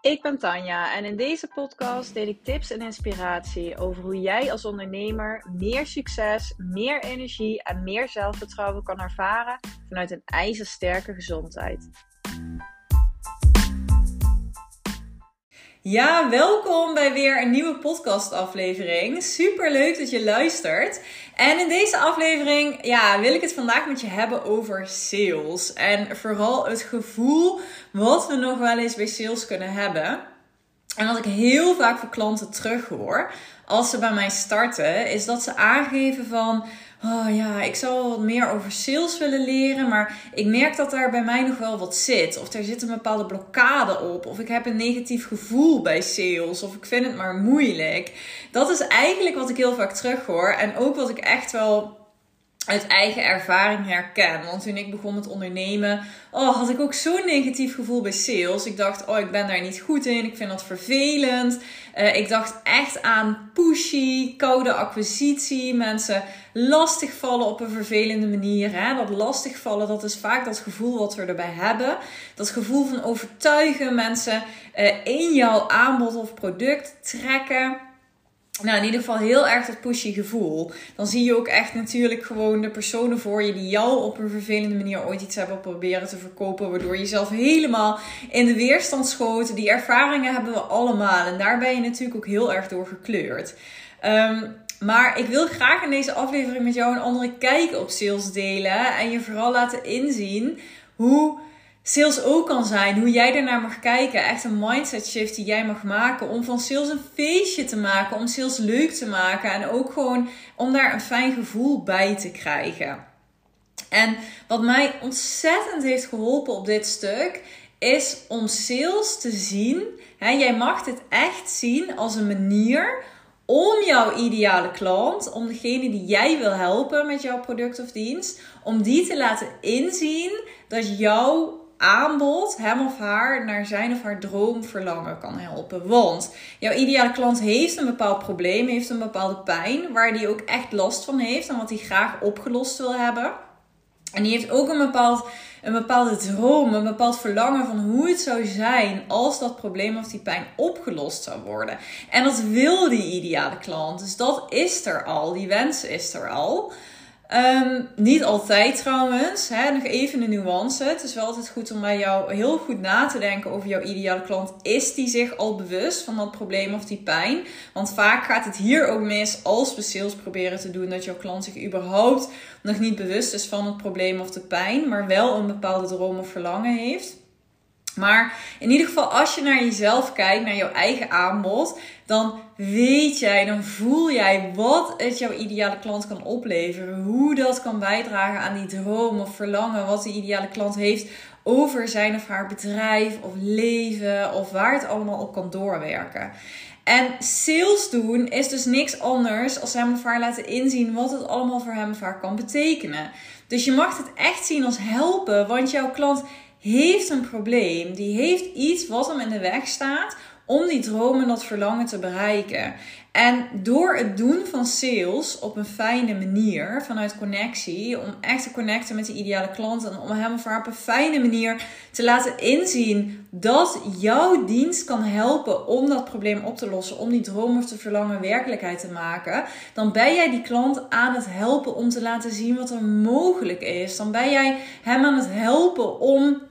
Ik ben Tanja en in deze podcast deel ik tips en inspiratie over hoe jij als ondernemer meer succes, meer energie en meer zelfvertrouwen kan ervaren vanuit een ijzersterke gezondheid. Ja, welkom bij weer een nieuwe podcastaflevering. Super leuk dat je luistert. En in deze aflevering ja, wil ik het vandaag met je hebben over sales. En vooral het gevoel wat we nog wel eens bij sales kunnen hebben. En wat ik heel vaak van klanten terughoor als ze bij mij starten, is dat ze aangeven van oh ja, ik zou wat meer over sales willen leren, maar ik merk dat daar bij mij nog wel wat zit. Of er zit een bepaalde blokkade op, of ik heb een negatief gevoel bij sales, of ik vind het maar moeilijk. Dat is eigenlijk wat ik heel vaak terughoor en ook wat ik echt wel uit eigen ervaring herken. Want toen ik begon met ondernemen, oh, had ik ook zo'n negatief gevoel bij sales. Ik dacht, oh, ik ben daar niet goed in. Ik vind dat vervelend. Uh, ik dacht echt aan pushy, koude acquisitie. Mensen lastigvallen op een vervelende manier. Hè? Dat lastigvallen, dat is vaak dat gevoel wat we erbij hebben. Dat gevoel van overtuigen mensen uh, in jouw aanbod of product trekken nou, in ieder geval heel erg dat pushy gevoel. Dan zie je ook echt natuurlijk gewoon de personen voor je die jou op een vervelende manier ooit iets hebben proberen te verkopen. Waardoor je zelf helemaal in de weerstand schoot. Die ervaringen hebben we allemaal. En daar ben je natuurlijk ook heel erg door gekleurd. Um, maar ik wil graag in deze aflevering met jou een andere kijk op sales delen. En je vooral laten inzien hoe sales ook kan zijn. Hoe jij ernaar mag kijken. Echt een mindset shift die jij mag maken. Om van sales een feestje te maken. Om sales leuk te maken. En ook gewoon om daar een fijn gevoel bij te krijgen. En wat mij ontzettend heeft geholpen op dit stuk. Is om sales te zien. Jij mag dit echt zien als een manier om jouw ideale klant, om degene die jij wil helpen met jouw product of dienst, om die te laten inzien dat jouw aanbod hem of haar naar zijn of haar droom verlangen kan helpen. Want jouw ideale klant heeft een bepaald probleem, heeft een bepaalde pijn, waar die ook echt last van heeft en wat hij graag opgelost wil hebben. En die heeft ook een, bepaald, een bepaalde droom, een bepaald verlangen van hoe het zou zijn als dat probleem of die pijn opgelost zou worden. En dat wil die ideale klant. Dus dat is er al, die wens is er al. Um, niet altijd trouwens. Hè? Nog even een nuance. Het is wel altijd goed om bij jou heel goed na te denken over jouw ideale klant. Is die zich al bewust van dat probleem of die pijn? Want vaak gaat het hier ook mis als we sales proberen te doen. Dat jouw klant zich überhaupt nog niet bewust is van het probleem of de pijn. Maar wel een bepaalde droom of verlangen heeft. Maar in ieder geval, als je naar jezelf kijkt, naar jouw eigen aanbod, dan weet jij, dan voel jij wat het jouw ideale klant kan opleveren. Hoe dat kan bijdragen aan die droom of verlangen wat de ideale klant heeft over zijn of haar bedrijf of leven of waar het allemaal op kan doorwerken. En sales doen is dus niks anders als hem of haar laten inzien wat het allemaal voor hem of haar kan betekenen. Dus je mag het echt zien als helpen, want jouw klant heeft een probleem. Die heeft iets wat hem in de weg staat om die dromen, dat verlangen te bereiken. En door het doen van sales op een fijne manier, vanuit connectie, om echt te connecten met die ideale klant en om hem of haar op een fijne manier te laten inzien dat jouw dienst kan helpen om dat probleem op te lossen, om die droom of te verlangen werkelijkheid te maken, dan ben jij die klant aan het helpen om te laten zien wat er mogelijk is. Dan ben jij hem aan het helpen om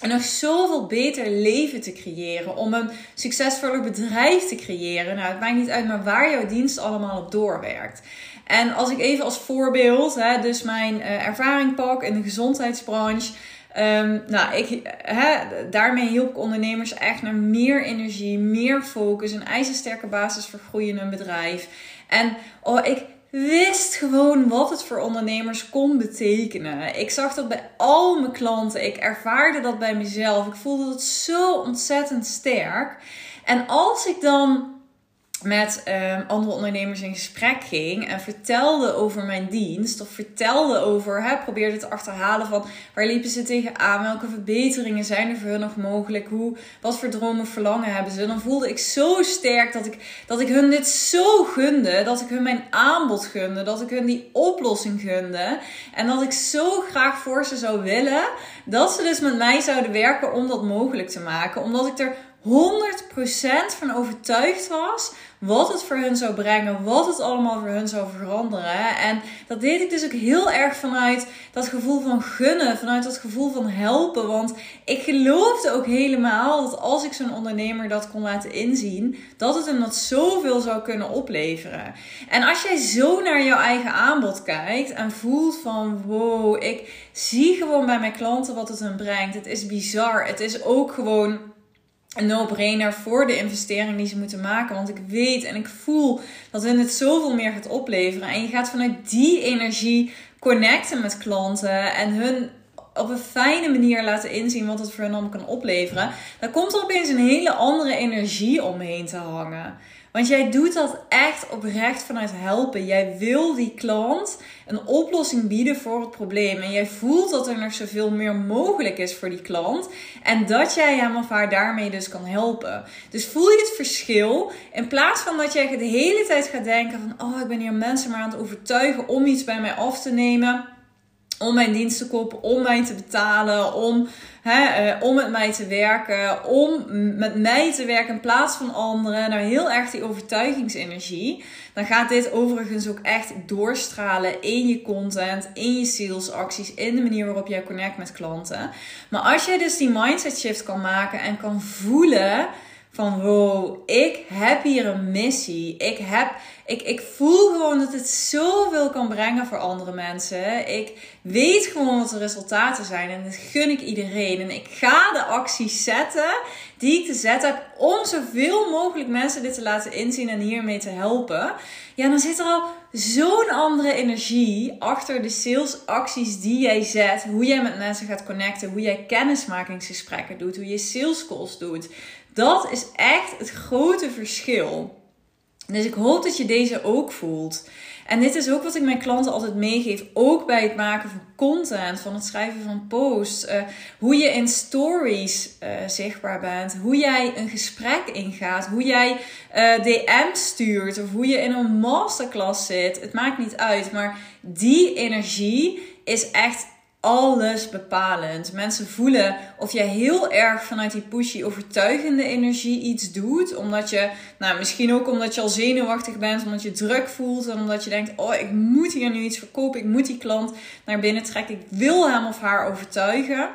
en nog zoveel beter leven te creëren. Om een succesvoller bedrijf te creëren. Nou, het maakt niet uit maar waar jouw dienst allemaal op doorwerkt. En als ik even als voorbeeld, hè, dus mijn uh, ervaring pak in de gezondheidsbranche. Um, nou, ik, hè, daarmee hielp ik ondernemers echt naar meer energie, meer focus, een ijzersterke basis voor groeien in hun bedrijf. En oh, ik wist gewoon wat het voor ondernemers kon betekenen. Ik zag dat bij al mijn klanten. Ik ervaarde dat bij mezelf. Ik voelde het zo ontzettend sterk. En als ik dan met um, andere ondernemers in gesprek ging en vertelde over mijn dienst of vertelde over, hè, probeerde te achterhalen van waar liepen ze tegenaan, welke verbeteringen zijn er voor hun nog mogelijk, hoe, wat voor dromen verlangen hebben ze, dan voelde ik zo sterk dat ik, dat ik hun dit zo gunde, dat ik hun mijn aanbod gunde, dat ik hun die oplossing gunde en dat ik zo graag voor ze zou willen dat ze dus met mij zouden werken om dat mogelijk te maken, omdat ik er 100% van overtuigd was wat het voor hun zou brengen, wat het allemaal voor hun zou veranderen. En dat deed ik dus ook heel erg vanuit dat gevoel van gunnen, vanuit dat gevoel van helpen. Want ik geloofde ook helemaal dat als ik zo'n ondernemer dat kon laten inzien, dat het hem dat zoveel zou kunnen opleveren. En als jij zo naar jouw eigen aanbod kijkt en voelt van wow, ik zie gewoon bij mijn klanten wat het hen brengt. Het is bizar. Het is ook gewoon een no-brainer voor de investering die ze moeten maken. Want ik weet en ik voel dat hun het zoveel meer gaat opleveren. En je gaat vanuit die energie connecten met klanten en hun op een fijne manier laten inzien wat het voor hen allemaal kan opleveren. Dan komt er opeens een hele andere energie omheen te hangen. Want jij doet dat echt oprecht vanuit helpen. Jij wil die klant een oplossing bieden voor het probleem. En jij voelt dat er nog zoveel meer mogelijk is voor die klant. En dat jij hem of haar daarmee dus kan helpen. Dus voel je het verschil. In plaats van dat jij de hele tijd gaat denken van... Oh, ik ben hier mensen maar aan het overtuigen om iets bij mij af te nemen om mijn dienst te kopen, om mij te betalen, om, hè, uh, om met mij te werken, om met mij te werken in plaats van anderen. Nou, heel erg die overtuigingsenergie. Dan gaat dit overigens ook echt doorstralen in je content, in je salesacties, in de manier waarop jij connect met klanten. Maar als jij dus die mindset shift kan maken en kan voelen van wow, ik heb hier een missie. Ik, heb, ik, ik voel gewoon dat het zoveel kan brengen voor andere mensen. Ik weet gewoon wat de resultaten zijn en dat gun ik iedereen. En ik ga de acties zetten die ik te zetten heb om zoveel mogelijk mensen dit te laten inzien en hiermee te helpen. Ja, dan zit er al zo'n andere energie achter de salesacties die jij zet. Hoe jij met mensen gaat connecten, hoe jij kennismakingsgesprekken doet, hoe je sales calls doet. Dat is echt het grote verschil. Dus ik hoop dat je deze ook voelt. En dit is ook wat ik mijn klanten altijd meegeef. Ook bij het maken van content, van het schrijven van posts. Uh, hoe je in stories uh, zichtbaar bent. Hoe jij een gesprek ingaat. Hoe jij uh, eh, DM stuurt. Of hoe je in een masterclass zit. Het maakt niet uit. Maar die energie is echt alles bepalend. Mensen voelen of jij heel erg vanuit die pushy, overtuigende energie iets doet. Omdat je, nou misschien ook omdat je al zenuwachtig bent, omdat je druk voelt. En omdat je denkt, oh ik moet hier nu iets verkopen. Ik moet die klant naar binnen trekken. Ik wil hem of haar overtuigen.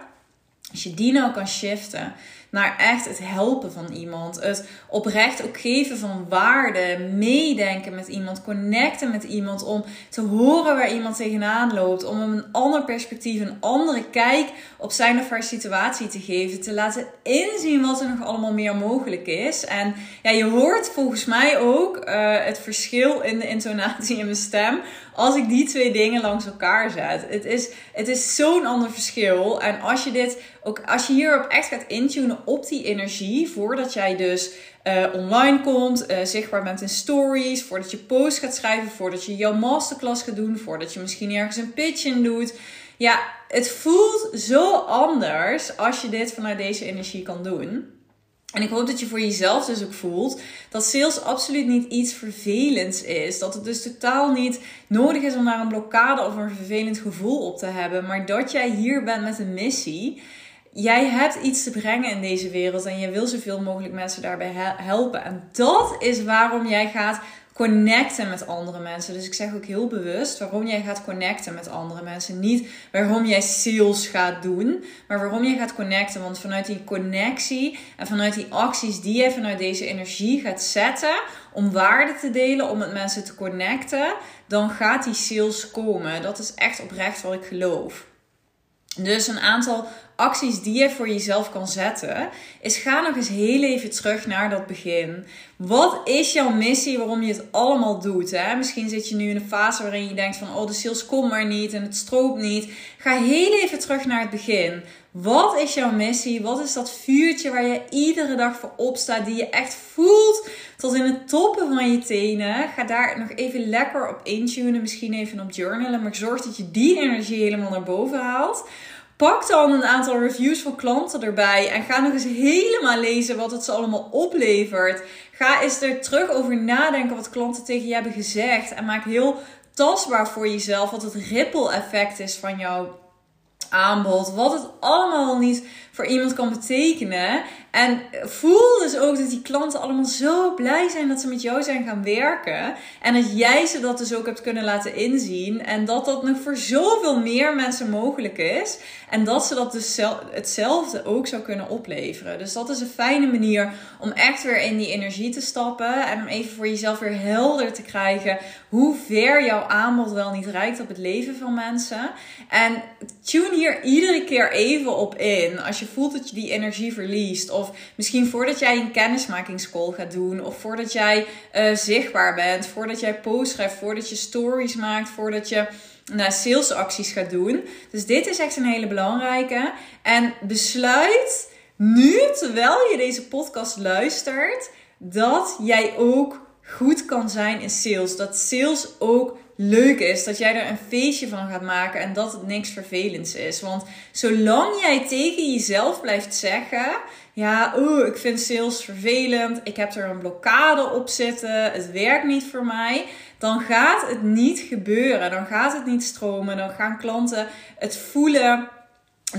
Als je die nou kan shiften naar echt het helpen van iemand. Het oprecht ook geven van waarde, meedenken met iemand, connecten met iemand om te horen waar iemand tegenaan loopt, om een ander perspectief, een andere kijk op zijn of haar situatie te geven, te laten inzien wat er nog allemaal meer mogelijk is. En ja, je hoort volgens mij ook uh, het verschil in de intonatie in mijn stem als ik die twee dingen langs elkaar zet. Het is, het is zo'n ander verschil. En als je dit ook, als je hierop echt gaat intunen op die energie, voordat jij dus uh, online komt, uh, zichtbaar bent in stories, voordat je post gaat schrijven, voordat je jouw masterclass gaat doen, voordat je misschien ergens een pitch in doet. Ja, het voelt zo anders als je dit vanuit deze energie kan doen. En ik hoop dat je voor jezelf dus ook voelt dat sales absoluut niet iets vervelends is. Dat het dus totaal niet nodig is om daar een blokkade of een vervelend gevoel op te hebben. Maar dat jij hier bent met een missie. Jij hebt iets te brengen in deze wereld en je wil zoveel mogelijk mensen daarbij helpen. En dat is waarom jij gaat connecten met andere mensen. Dus ik zeg ook heel bewust waarom jij gaat connecten met andere mensen. Niet waarom jij sales gaat doen, maar waarom jij gaat connecten. Want vanuit die connectie en vanuit die acties die jij vanuit deze energie gaat zetten om waarde te delen, om met mensen te connecten, dan gaat die sales komen. Dat is echt oprecht wat ik geloof. Dus een aantal acties die je voor jezelf kan zetten, is ga nog eens heel even terug naar dat begin. Wat is jouw missie waarom je het allemaal doet? Hè? Misschien zit je nu in een fase waarin je denkt van, oh de sales komt maar niet en het stroopt niet. Ga heel even terug naar het begin. Wat is jouw missie? Wat is dat vuurtje waar je iedere dag voor opstaat, die je echt voelt tot in het toppen van je tenen? Ga daar nog even lekker op intunen, misschien even op journalen, maar zorg dat je die energie helemaal naar boven haalt. Pak dan een aantal reviews van klanten erbij en ga nog eens helemaal lezen wat het ze allemaal oplevert. Ga eens er terug over nadenken wat klanten tegen je hebben gezegd en maak heel tastbaar voor jezelf wat het ripple effect is van jouw aanbod. Wat het allemaal niet voor iemand kan betekenen. En voel dus ook dat die klanten allemaal zo blij zijn dat ze met jou zijn gaan werken. En dat jij ze dat dus ook hebt kunnen laten inzien. En dat dat nog voor zoveel meer mensen mogelijk is. En dat ze dat dus hetzelfde ook zou kunnen opleveren. Dus dat is een fijne manier om echt weer in die energie te stappen. En om even voor jezelf weer helder te krijgen hoe ver jouw aanbod wel niet reikt op het leven van mensen. En tune hier iedere keer even op in. Als je voelt dat je die energie verliest. Of misschien voordat jij een kennismakingscall gaat doen. Of voordat jij uh, zichtbaar bent. Voordat jij posts schrijft. Voordat je stories maakt. Voordat je naar salesacties gaat doen. Dus dit is echt een hele belangrijke. En besluit nu, terwijl je deze podcast luistert, dat jij ook goed kan zijn in sales. Dat sales ook leuk is. Dat jij er een feestje van gaat maken en dat het niks vervelends is. Want zolang jij tegen jezelf blijft zeggen: Ja, oeh, ik vind sales vervelend. Ik heb er een blokkade op zitten. Het werkt niet voor mij. Dan gaat het niet gebeuren. Dan gaat het niet stromen. Dan gaan klanten het voelen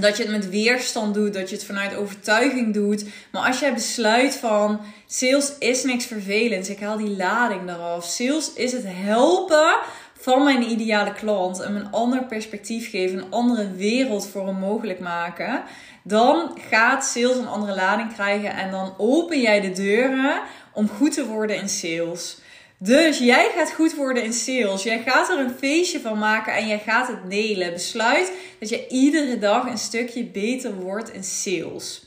dat je het met weerstand doet, dat je het vanuit overtuiging doet. Maar als jij besluit van sales is niks vervelends, ik haal die lading eraf. Sales is het helpen van mijn ideale klant en een ander perspectief geven, een andere wereld voor hem mogelijk maken. Dan gaat sales een andere lading krijgen en dan open jij de deuren om goed te worden in sales. Dus jij gaat goed worden in sales. Jij gaat er een feestje van maken en jij gaat het delen. Besluit dat je iedere dag een stukje beter wordt in sales.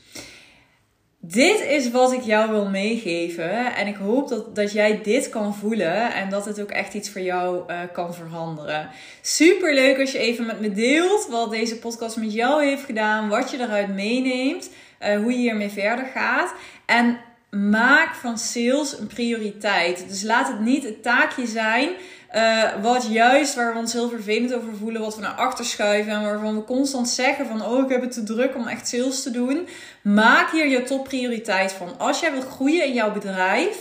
Dit is wat ik jou wil meegeven. En ik hoop dat, dat jij dit kan voelen. En dat het ook echt iets voor jou uh, kan veranderen. Super leuk als je even met me deelt wat deze podcast met jou heeft gedaan. Wat je eruit meeneemt. Uh, hoe je hiermee verder gaat. En maak van sales een prioriteit. Dus laat het niet het taakje zijn. Uh, wat juist waar we ons heel vervelend over voelen, wat we naar achter schuiven en waarvan we constant zeggen van oh ik heb het te druk om echt sales te doen. Maak hier je topprioriteit van. Als jij wilt groeien in jouw bedrijf,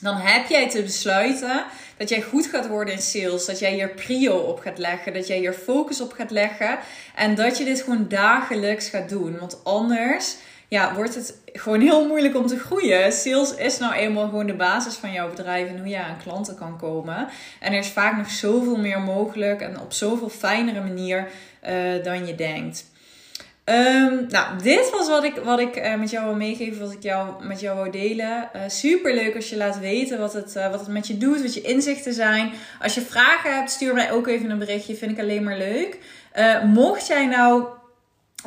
dan heb jij te besluiten dat jij goed gaat worden in sales. Dat jij hier prio op gaat leggen. Dat jij hier focus op gaat leggen. En dat je dit gewoon dagelijks gaat doen. Want anders ja, wordt het gewoon heel moeilijk om te groeien. Sales is nou eenmaal gewoon de basis van jouw bedrijf en hoe je aan klanten kan komen. En er is vaak nog zoveel meer mogelijk en op zoveel fijnere manier uh, dan je denkt. Um, nou, dit was wat ik, wat ik uh, met jou wil meegeven, wat ik jou, met jou wil delen. Uh, Super leuk als je laat weten wat het, wat het met je doet, wat je inzichten zijn. Als je vragen hebt, stuur mij ook even een berichtje, vind ik alleen maar leuk. mocht jij nou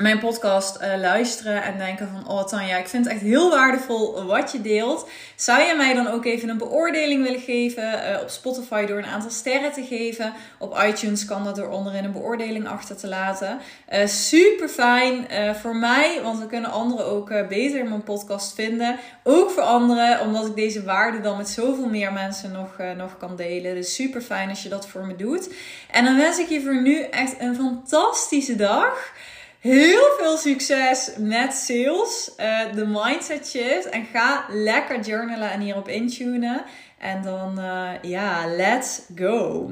mijn podcast uh, luisteren en denken van oh Tanja, ik vind het echt heel waardevol wat je deelt. Zou je mij dan ook even een beoordeling willen geven uh, op Spotify door een aantal sterren te geven? Op iTunes kan dat door onderin een beoordeling achter te laten. Uh, super fijn voor mij, want dan kunnen anderen ook beter mijn podcast vinden. Ook voor anderen, omdat ik deze waarde dan met zoveel meer mensen nog, nog kan delen. Dus super fijn als je dat voor me doet. En dan wens ik je voor nu echt een fantastische dag. Heel veel succes met sales, uh, de mindset shift. En ga lekker journalen en hierop intunen. En dan, uh, ja, let's go.